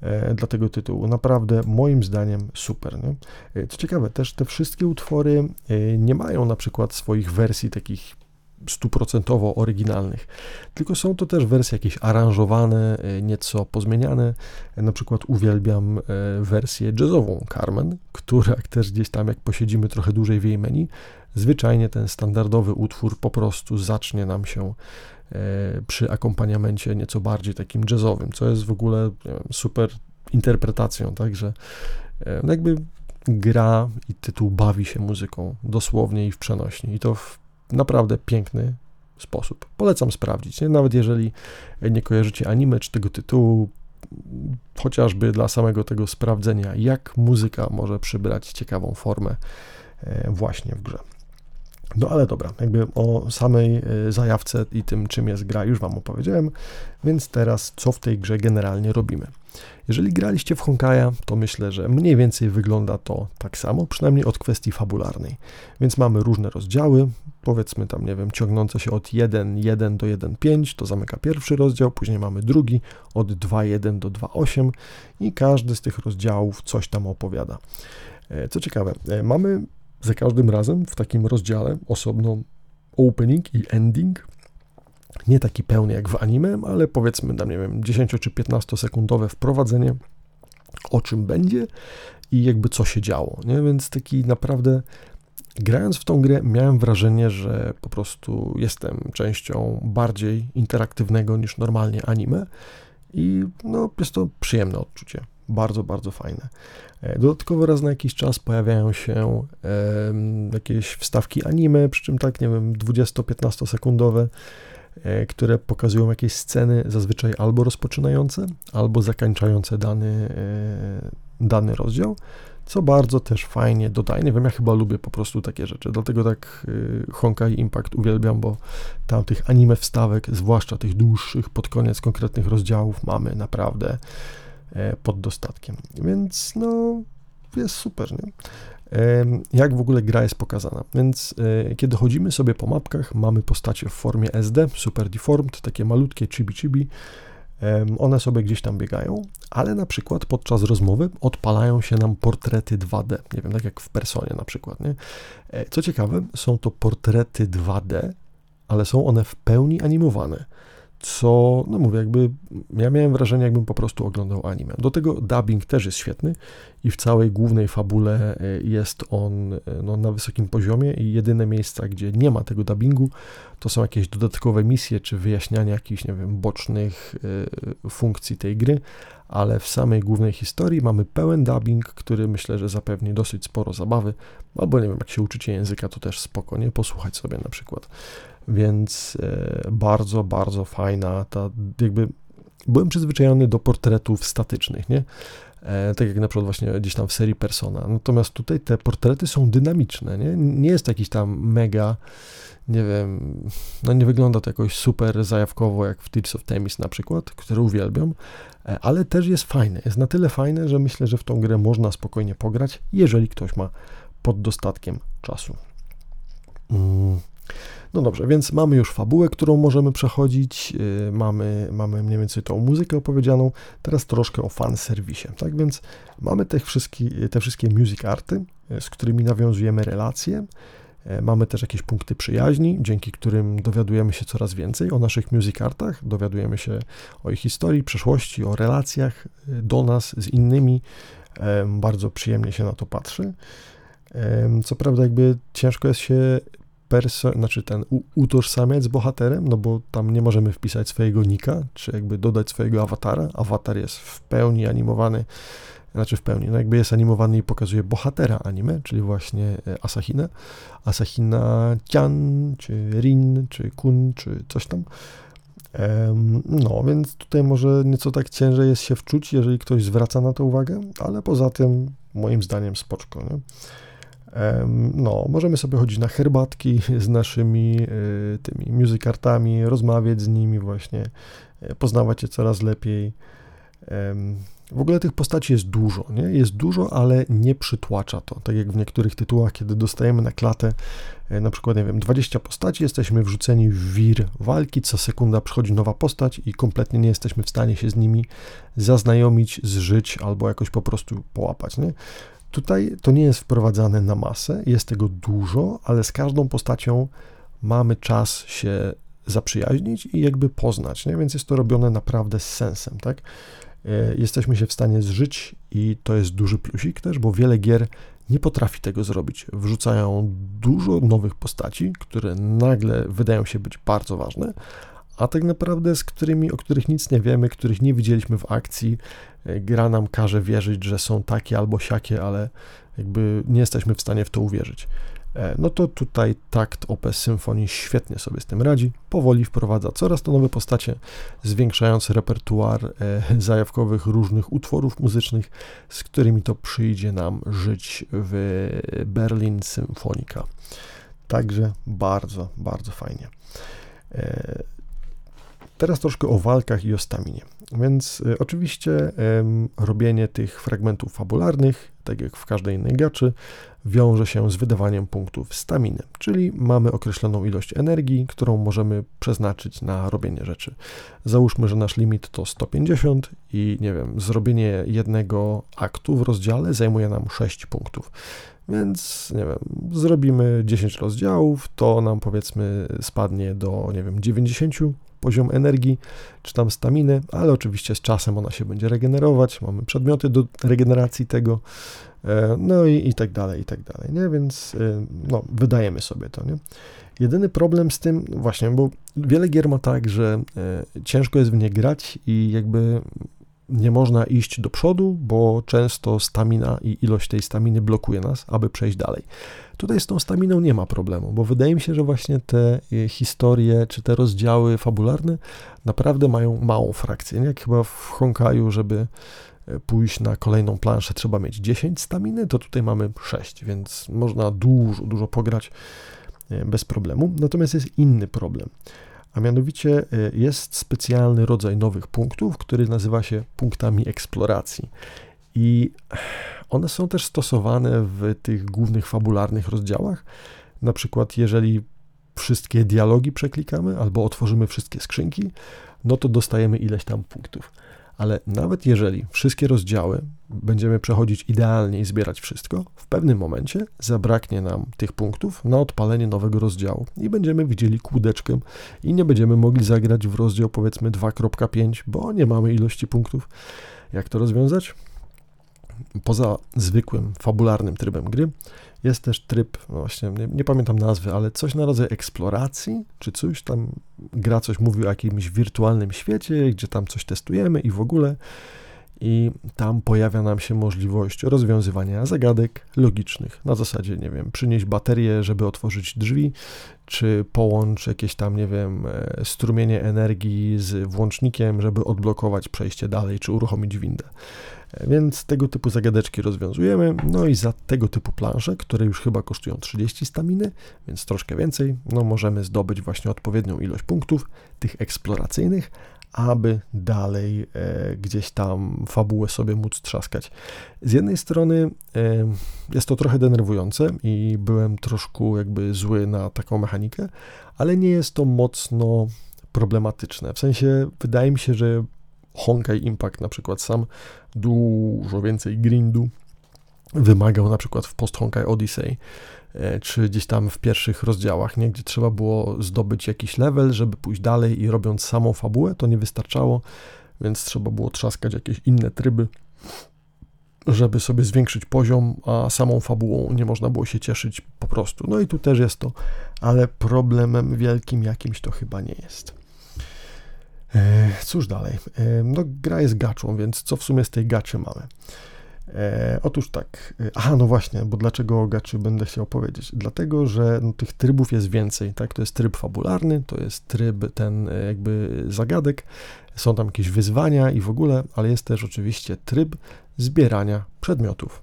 S1: e, dla tego tytułu. Naprawdę moim zdaniem super. Nie? E, co ciekawe, też te wszystkie utwory e, nie mają na przykład swoich wersji takich stuprocentowo oryginalnych, tylko są to też wersje jakieś aranżowane, nieco pozmieniane. Na przykład uwielbiam wersję jazzową Carmen, która też gdzieś tam, jak posiedzimy trochę dłużej w jej menu, zwyczajnie ten standardowy utwór po prostu zacznie nam się przy akompaniamencie nieco bardziej takim jazzowym, co jest w ogóle wiem, super interpretacją, także no jakby gra i tytuł bawi się muzyką dosłownie i w przenośni i to w naprawdę piękny sposób. Polecam sprawdzić, nie? nawet jeżeli nie kojarzycie anime czy tego tytułu, chociażby dla samego tego sprawdzenia, jak muzyka może przybrać ciekawą formę e, właśnie w grze. No ale dobra, jakby o samej y, zajawce i tym, czym jest gra, już Wam opowiedziałem, więc teraz co w tej grze generalnie robimy. Jeżeli graliście w Honkaja, to myślę, że mniej więcej wygląda to tak samo, przynajmniej od kwestii fabularnej. Więc mamy różne rozdziały, powiedzmy tam, nie wiem, ciągnące się od 1.1 do 1.5, to zamyka pierwszy rozdział, później mamy drugi od 2.1 do 2.8 i każdy z tych rozdziałów coś tam opowiada. E, co ciekawe, e, mamy za każdym razem w takim rozdziale osobno opening i ending. Nie taki pełny jak w anime, ale powiedzmy, tam nie wiem, 10 czy 15 sekundowe wprowadzenie, o czym będzie i jakby co się działo. Nie? Więc taki naprawdę grając w tą grę miałem wrażenie, że po prostu jestem częścią bardziej interaktywnego niż normalnie anime i no, jest to przyjemne odczucie. Bardzo, bardzo fajne. E, dodatkowo raz na jakiś czas pojawiają się jakieś wstawki anime, przy czym tak, nie wiem, 20-15 sekundowe, e, które pokazują jakieś sceny, zazwyczaj albo rozpoczynające, albo zakończające dany, e, dany rozdział, co bardzo też fajnie dodaje. Nie wiem, ja chyba lubię po prostu takie rzeczy, dlatego tak e, Honkai Impact uwielbiam, bo tam tych anime wstawek, zwłaszcza tych dłuższych, pod koniec konkretnych rozdziałów mamy naprawdę pod dostatkiem. Więc no, jest super, nie? Jak w ogóle gra jest pokazana. Więc e, kiedy chodzimy sobie po mapkach, mamy postacie w formie SD, super deformed, takie malutkie chibi-chibi. One sobie gdzieś tam biegają, ale na przykład podczas rozmowy odpalają się nam portrety 2D. Nie wiem, tak jak w personie na przykład. Nie? E, co ciekawe, są to portrety 2D, ale są one w pełni animowane co, no mówię, jakby ja miałem wrażenie, jakbym po prostu oglądał anime. Do tego dubbing też jest świetny i w całej głównej fabule e, jest on e, no, na wysokim poziomie i jedyne miejsca, gdzie nie ma tego dubbingu, to są jakieś dodatkowe misje czy wyjaśniania jakichś, nie wiem, bocznych y, funkcji tej gry, ale w samej głównej historii mamy pełen dubbing, który myślę, że zapewni dosyć sporo zabawy, albo nie wiem, jak się uczycie języka, to też spokojnie posłuchać sobie na przykład więc e, bardzo, bardzo fajna ta, jakby byłem przyzwyczajony do portretów statycznych, nie? E, tak jak na przykład właśnie gdzieś tam w serii Persona. Natomiast tutaj te portrety są dynamiczne, nie? Nie jest jakiś tam mega, nie wiem, no nie wygląda to jakoś super zajawkowo jak w Tears of Temis na przykład, które uwielbiam, e, ale też jest fajne. Jest na tyle fajne, że myślę, że w tą grę można spokojnie pograć, jeżeli ktoś ma pod dostatkiem czasu. Mm. No dobrze, więc mamy już fabułę, którą możemy przechodzić, yy, mamy, mamy mniej więcej tą muzykę opowiedzianą, teraz troszkę o fan serwisie, tak więc mamy te wszystkie, te wszystkie music arty, yy, z którymi nawiązujemy relacje, yy, Mamy też jakieś punkty przyjaźni, dzięki którym dowiadujemy się coraz więcej o naszych music artach, dowiadujemy się o ich historii, przeszłości, o relacjach y, do nas z innymi Bardzo przyjemnie się na to patrzy. Co prawda, jakby ciężko jest się perso- znaczy ten utożsamiać z bohaterem, no bo tam nie możemy wpisać swojego nika, czy jakby dodać swojego awatara. Awatar jest w pełni animowany, znaczy w pełni, no jakby jest animowany i pokazuje bohatera anime, czyli właśnie e, Asahina. Asahina Kian, czy Rin, czy Kun, czy coś tam. No, więc tutaj może nieco tak ciężej jest się wczuć, jeżeli ktoś zwraca na to uwagę, ale poza tym moim zdaniem spoczko, nie? No, możemy sobie chodzić na herbatki z naszymi e, tymi muzykartami, rozmawiać z nimi właśnie, e, poznawać je coraz lepiej. W ogóle tych postaci jest dużo, nie? Jest dużo, ale nie przytłacza to. Tak jak w niektórych tytułach, kiedy dostajemy na klatę e, na przykład, nie wiem, 20 postaci, jesteśmy wrzuceni w wir walki, co sekunda przychodzi nowa postać i kompletnie nie jesteśmy w stanie się z nimi zaznajomić, zżyć albo jakoś po prostu połapać, nie? Tutaj to nie jest wprowadzane na masę, jest tego dużo, ale z każdą postacią mamy czas się zaprzyjaźnić i jakby poznać, nie? więc jest to robione naprawdę z sensem, tak? E, jesteśmy się w stanie zżyć i to jest duży plusik też, bo wiele gier nie potrafi tego zrobić. Wrzucają dużo nowych postaci, które nagle wydają się być bardzo ważne, a tak naprawdę z którymi, o których nic nie wiemy, których nie widzieliśmy w akcji, e, gra nam każe wierzyć, że są takie albo siakie, ale jakby nie jesteśmy w stanie w to uwierzyć. E, no to tutaj takt OP Symfony świetnie sobie z tym radzi, powoli wprowadza coraz to nowe postacie, zwiększając repertuar e, zajawkowych różnych utworów muzycznych, z którymi to przyjdzie nam żyć w Berlin Symfonika. Także bardzo, bardzo fajnie. Teraz troszkę o walkach i o staminie. Więc y, oczywiście robienie tych fragmentów fabularnych, tak jak w każdej innej gaczy, wiąże się z wydawaniem punktów staminy, czyli mamy określoną ilość energii, którą możemy przeznaczyć na robienie rzeczy. Załóżmy, że nasz limit to 150 i nie wiem, zrobienie jednego aktu w rozdziale zajmuje nam 6 punktów. Więc, nie wiem, zrobimy 10 rozdziałów, to nam powiedzmy spadnie do, nie wiem, 90 poziom energii, czy tam staminy, ale oczywiście z czasem ona się będzie regenerować, mamy przedmioty do regeneracji tego, e, no i, i tak dalej, i tak dalej, nie? Więc e, no, wydajemy sobie to, nie? Jedyny problem z tym, właśnie, bo wiele gier ma tak, że e, ciężko jest w nie grać i jakby nie można iść do przodu, bo często stamina i ilość tej staminy blokuje nas, aby przejść dalej. Tutaj z tą staminą nie ma problemu, bo wydaje mi się, że właśnie te e, historie czy te rozdziały fabularne naprawdę mają małą frakcję. Jak chyba w Honkaju, żeby e, pójść na kolejną planszę trzeba mieć 10 staminy, to tutaj mamy 6, więc można dużo, dużo pograć e, bez problemu. Natomiast jest inny problem a mianowicie jest specjalny rodzaj nowych punktów, który nazywa się punktami eksploracji. I one są też stosowane w tych głównych fabularnych rozdziałach. Na przykład, jeżeli wszystkie dialogi przeklikamy albo otworzymy wszystkie skrzynki, no to dostajemy ileś tam punktów. Ale nawet jeżeli wszystkie rozdziały będziemy przechodzić idealnie i zbierać wszystko, w pewnym momencie zabraknie nam tych punktów na odpalenie nowego rozdziału i będziemy widzieli kłódeczkę i nie będziemy mogli zagrać w rozdział powiedzmy 2.5, bo nie mamy ilości punktów. Jak to rozwiązać? Poza zwykłym, fabularnym trybem gry, jest też tryb, no właśnie, nie, nie, pamiętam nazwy, ale coś na rodzaj eksploracji, czy coś tam, gra coś mówi o jakimś wirtualnym świecie, gdzie tam coś testujemy i w ogóle. I tam pojawia nam się możliwość rozwiązywania zagadek logicznych. Na zasadzie, nie wiem, przynieść baterię, żeby otworzyć drzwi, czy połącz jakieś tam, nie wiem, e, strumienie energii z włącznikiem, żeby odblokować przejście dalej, czy uruchomić windę. Więc tego typu zagadeczki rozwiązujemy. No i za tego typu plansze, które już chyba kosztują 30 staminy, więc troszkę więcej, no możemy zdobyć właśnie odpowiednią ilość punktów, tych eksploracyjnych, aby dalej e, gdzieś tam fabułę sobie móc trzaskać. Z jednej strony e, jest to trochę denerwujące i byłem troszkę jakby zły na taką mechanikę, ale nie jest to mocno problematyczne. W sensie wydaje mi się, że Honkai Impact na przykład sam dużo więcej grindu wymagał na przykład w Post Honkai Odyssey, e, czy gdzieś tam w pierwszych rozdziałach, nie? gdzie trzeba było zdobyć jakiś level, żeby pójść dalej i robiąc samą fabułę, to nie wystarczało, więc trzeba było trzaskać jakieś inne tryby. żeby sobie zwiększyć poziom, a samą fabułą nie można było się cieszyć po prostu. No i tu też jest to, ale problemem wielkim jakimś to chyba nie jest. E, cóż dalej? E, no, gra jest gaczą, więc co w sumie z tej gaczy mamy? E, otóż tak, aha, no właśnie, bo dlaczego o gaczy będę chciał powiedzieć? Dlatego, że no, tych trybów jest więcej, tak? To jest tryb fabularny, to jest tryb ten jakby zagadek, są tam jakieś wyzwania i w ogóle, ale jest też oczywiście tryb zbierania przedmiotów.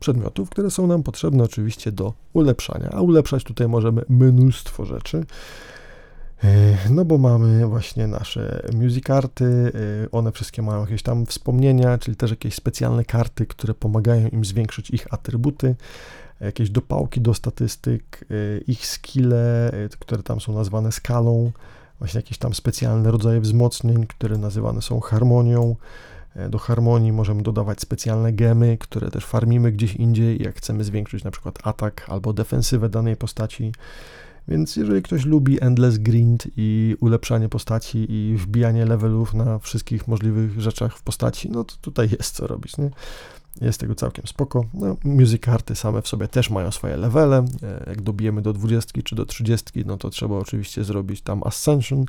S1: Przedmiotów, które są nam potrzebne oczywiście do ulepszania, a ulepszać tutaj możemy mnóstwo rzeczy. E, no bo mamy właśnie nasze music karty, e, one wszystkie mają jakieś tam wspomnienia, czyli też jakieś specjalne karty, które pomagają im zwiększyć ich atrybuty, jakieś dopałki do statystyk, e, ich skille, które tam są nazwane skalą, właśnie jakieś tam specjalne rodzaje wzmocnień, które nazywane są harmonią. Do harmonii możemy dodawać specjalne gemy, które też farmimy gdzieś indziej, jak chcemy zwiększyć na przykład atak albo defensywę danej postaci. Więc jeżeli ktoś lubi endless grind i ulepszanie postaci i wbijanie levelów na wszystkich możliwych rzeczach w postaci, no to tutaj jest co robić, nie? Jest tego całkiem spoko. No, music karty same w sobie też mają swoje levele. E, jak dobijemy do 20 czy do 30, no to trzeba oczywiście zrobić tam Ascension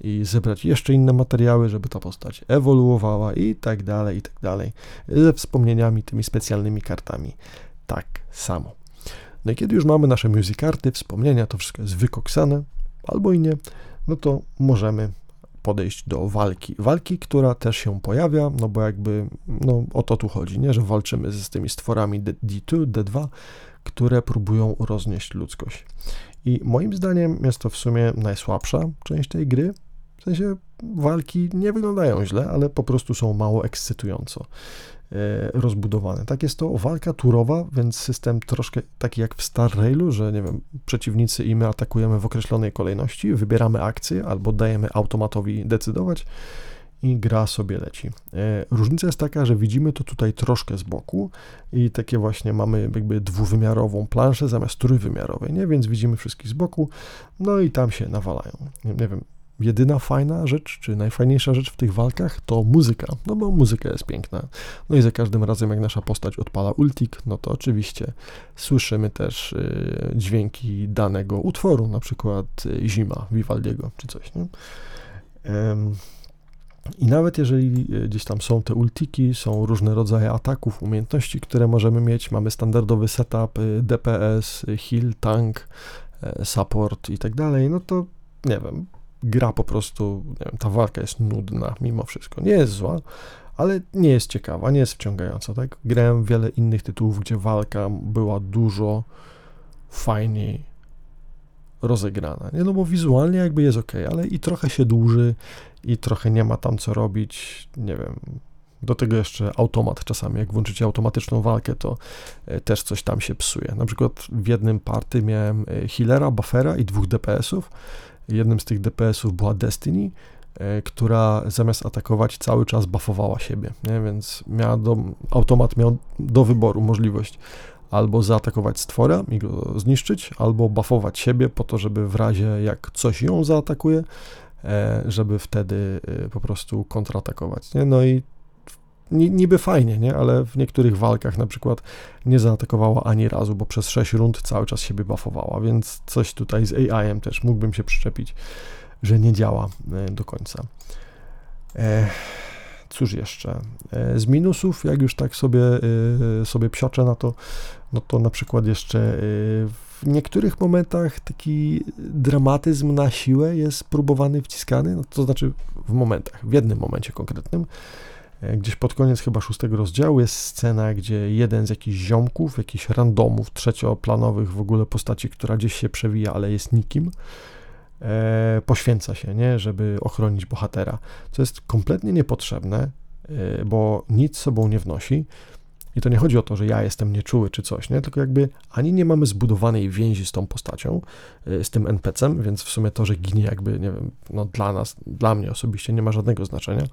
S1: i zebrać jeszcze inne materiały, żeby ta postać ewoluowała i tak dalej, i tak dalej. Ze wspomnieniami, tymi specjalnymi kartami. Tak samo. No i kiedy już mamy nasze music karty, wspomnienia, to wszystko jest wykoksane, albo i nie, no to możemy podejść do walki. Walki, która też się pojawia, no bo jakby, no o to tu chodzi, nie, że walczymy z tymi stworami D2, D2, które próbują roznieść ludzkość. I moim zdaniem jest to w sumie najsłabsza część tej gry, w sensie walki nie wyglądają źle, ale po prostu są mało ekscytująco. E, rozbudowane. Tak jest to walka turowa, więc system troszkę taki jak w Star Railu, że nie wiem, przeciwnicy i my atakujemy w określonej kolejności, wybieramy akcję albo dajemy automatowi decydować i gra sobie leci. E, różnica jest taka, że widzimy to tutaj troszkę z boku i takie właśnie mamy jakby dwuwymiarową planszę zamiast trójwymiarowej, nie? Więc widzimy wszystkich z boku, no i tam się nawalają. Nie, nie wiem, jedyna fajna rzecz, czy najfajniejsza rzecz w tych walkach to muzyka, no bo muzyka jest piękna. No i za każdym razem, jak nasza postać odpala ultik, no to oczywiście słyszymy też y, dźwięki danego utworu, na przykład y, Zima Vivaldiego, czy coś, nie? I nawet jeżeli y, gdzieś tam są te ultiki, są różne rodzaje ataków, umiejętności, które możemy mieć, mamy standardowy setup, DPS, heal, tank, support i tak dalej, no to nie wiem, gra po prostu, wiem, ta walka jest nudna mimo wszystko. Nie jest zła, ale nie jest ciekawa, nie jest wciągająca, tak? Grałem wiele innych tytułów, gdzie walka była dużo fajniej rozegrana, nie? No bo wizualnie jakby jest ok, ale i trochę się dłuży i trochę nie ma tam co robić, nie wiem, do tego jeszcze automat czasami, jak włączycie automatyczną walkę, to e, też coś tam się psuje. Na przykład w jednym party miałem e, healera, buffera i dwóch DPS-ów, jednym z tych DPS-ów była Destiny, e, która zamiast atakować cały czas buffowała siebie, nie? więc miała do, automat miał do wyboru możliwość albo zaatakować stwora i go zniszczyć, albo buffować siebie po to, żeby w razie jak coś ją zaatakuje, e, żeby wtedy e, po prostu kontratakować. Nie? No i niby fajnie, nie? ale w niektórych walkach na przykład nie zaatakowała ani razu, bo przez 6 rund cały czas siebie buffowała, więc coś tutaj z AI-em też mógłbym się przyczepić, że nie działa e, do końca. E, cóż jeszcze? E, z minusów, jak już tak sobie, sobie psioczę na to, no to na przykład jeszcze w niektórych momentach taki dramatyzm na siłę jest próbowany, wciskany, no to znaczy w momentach, w jednym momencie konkretnym, E, gdzieś pod koniec chyba szóstego rozdziału jest scena, gdzie jeden z jakichś ziomków, jakichś randomów, trzecioplanowych w ogóle postaci, która gdzieś się przewija, ale jest nikim, e, poświęca się, nie, żeby ochronić bohatera. Co jest kompletnie niepotrzebne, e, bo nic sobą nie wnosi. I to nie chodzi o to, że ja jestem nieczuły czy coś, nie? tylko jakby ani nie mamy zbudowanej więzi z tą postacią, z tym NPC-em, więc w sumie to, że ginie jakby, nie wiem, no dla nas, dla mnie osobiście nie ma żadnego znaczenia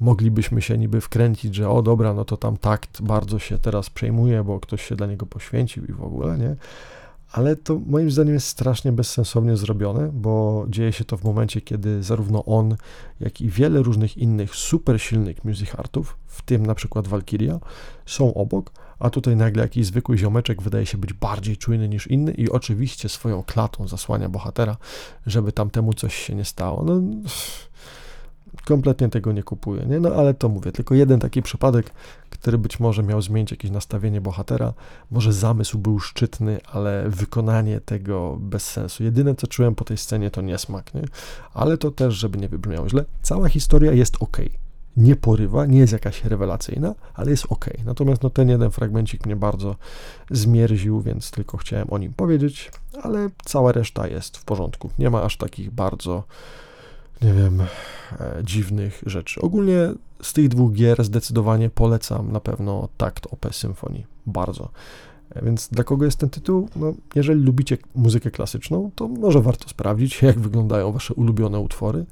S1: moglibyśmy się niby wkręcić, że o dobra, no to tam takt bardzo się teraz przejmuje, bo ktoś się dla niego poświęcił i w ogóle, nie? ale to moim zdaniem jest strasznie bezsensownie zrobione, bo dzieje się to w momencie, kiedy zarówno on, jak i wiele różnych innych super silnych music artów, w tym na przykład Valkyria, są obok, a tutaj nagle jakiś zwykły ziomeczek wydaje się być bardziej czujny niż inny i oczywiście swoją klatą zasłania bohatera, żeby tamtemu coś się nie stało. No, kompletnie tego nie kupuję, nie? No ale to mówię, tylko jeden taki przypadek, który być może miał zmienić jakieś nastawienie bohatera, może zamysł był szczytny, ale wykonanie tego bez sensu. Jedyne, co czułem po tej scenie, to niesmak, nie? Ale to też, żeby nie wybrzmiało źle, cała historia jest ok. Nie porywa, nie jest jakaś rewelacyjna, ale jest ok. Natomiast no, ten jeden fragmencik mnie bardzo zmierził, więc tylko chciałem o nim powiedzieć, ale cała reszta jest w porządku. Nie ma aż takich bardzo nie wiem, e, dziwnych rzeczy. Ogólnie z tych dwóch gier zdecydowanie polecam na pewno Takt OP Symphony. Bardzo. E, więc dla kogo jest ten tytuł? No, jeżeli lubicie muzykę klasyczną, to może warto sprawdzić, jak wyglądają wasze ulubione utwory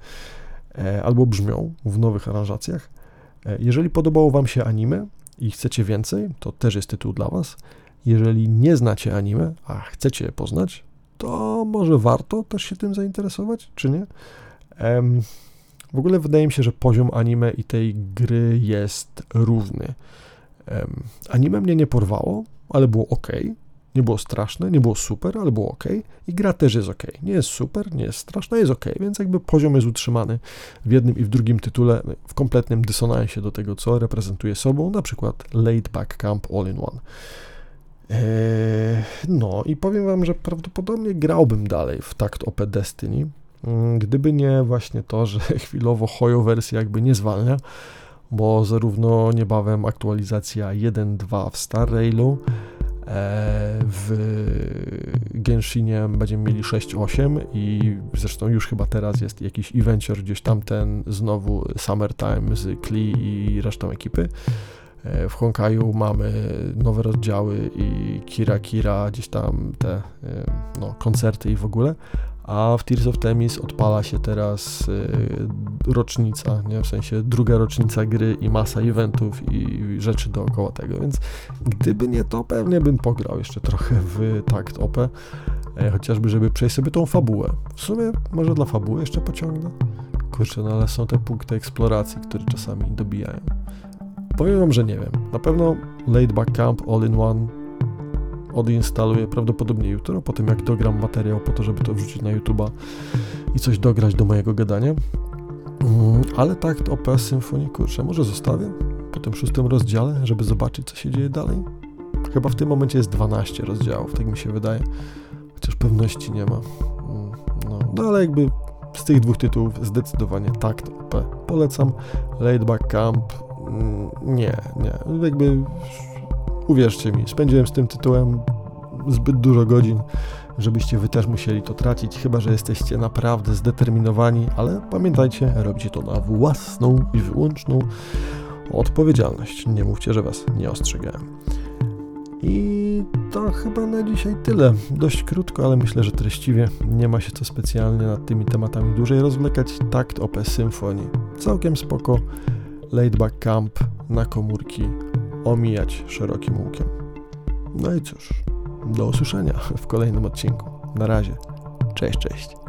S1: e, albo brzmią w nowych aranżacjach. Jeżeli podobało wam się anime i chcecie więcej, to też jest tytuł dla was. Jeżeli nie znacie anime, a chcecie je poznać, to może warto też się tym zainteresować, czy nie? W ogóle wydaje mi się, że poziom anime i tej gry jest równy. Anime mnie nie porwało, ale było ok. Nie było straszne, nie było super, ale było ok. I gra też jest ok. Nie jest super, nie jest straszna, jest ok. Więc jakby poziom jest utrzymany w jednym i w drugim tytule w kompletnym dysonansie do tego, co reprezentuje sobą, na przykład Late Back Camp All in One. Eee, no i powiem wam, że prawdopodobnie grałbym dalej w takt OP Destiny, gdyby nie właśnie to, że chwilowo Hoyo wersja jakby nie zwalnia, bo zarówno niebawem aktualizacja 1.2 w Star Railu, e, w Genshinie będziemy mieli 6.8 i zresztą już chyba teraz jest jakiś eventure gdzieś tamten znowu Summertime z Klee i resztą ekipy. E, w Honkaju mamy nowe rozdziały i Kira Kira, gdzieś tam te e, no, koncerty i w ogóle, a w Tears of Temis odpala się teraz y, rocznica, nie? w sensie druga rocznica gry i masa eventów i rzeczy dookoła tego, więc gdyby nie to, pewnie bym pograł jeszcze trochę w takt OP, e, chociażby żeby przejść sobie tą fabułę. W sumie może dla fabuły jeszcze pociągnę? Kurczę, no ale są te punkty eksploracji, które czasami dobijają. Powiem wam, że nie wiem. Na pewno Laid Back Camp All in One odinstaluję prawdopodobnie jutro, po tym jak dogram materiał po to, żeby to wrzucić na YouTube'a i coś dograć do mojego gadania. Mm, ale tak, OP Symfonii, kurczę, może zostawię po tym szóstym rozdziale, żeby zobaczyć, co się dzieje dalej. Chyba w tym momencie jest 12 rozdziałów, tak mi się wydaje, chociaż pewności nie ma. Mm, no, no ale jakby z tych dwóch tytułów zdecydowanie tak, OP polecam. Laid Back Camp, mm, nie, nie, jakby Uwierzcie mi, spędziłem z tym tytułem zbyt dużo godzin, żebyście wy też musieli to tracić, chyba że jesteście naprawdę zdeterminowani, ale pamiętajcie, robicie to na własną i wyłączną odpowiedzialność. Nie mówcie, że was nie ostrzegałem. I to chyba na dzisiaj tyle. Dość krótko, ale myślę, że treściwie. Nie ma się co specjalnie nad tymi tematami dłużej rozwlekać. Takt OP Symfonii. Całkiem spoko. Laidback Camp na komórki omijać szerokim łukiem. No i cóż, do usłyszenia w kolejnym odcinku. Na razie. Cześć, cześć.